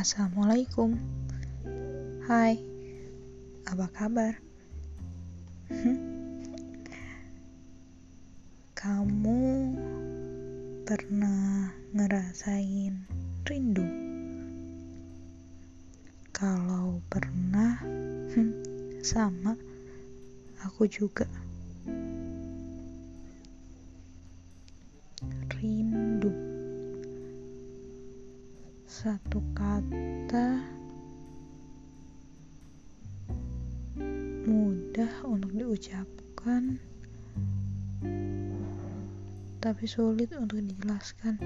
Assalamualaikum Hai Apa kabar? Kamu pernah ngerasain rindu? Kalau pernah Sama Aku juga Satu kata mudah untuk diucapkan tapi sulit untuk dijelaskan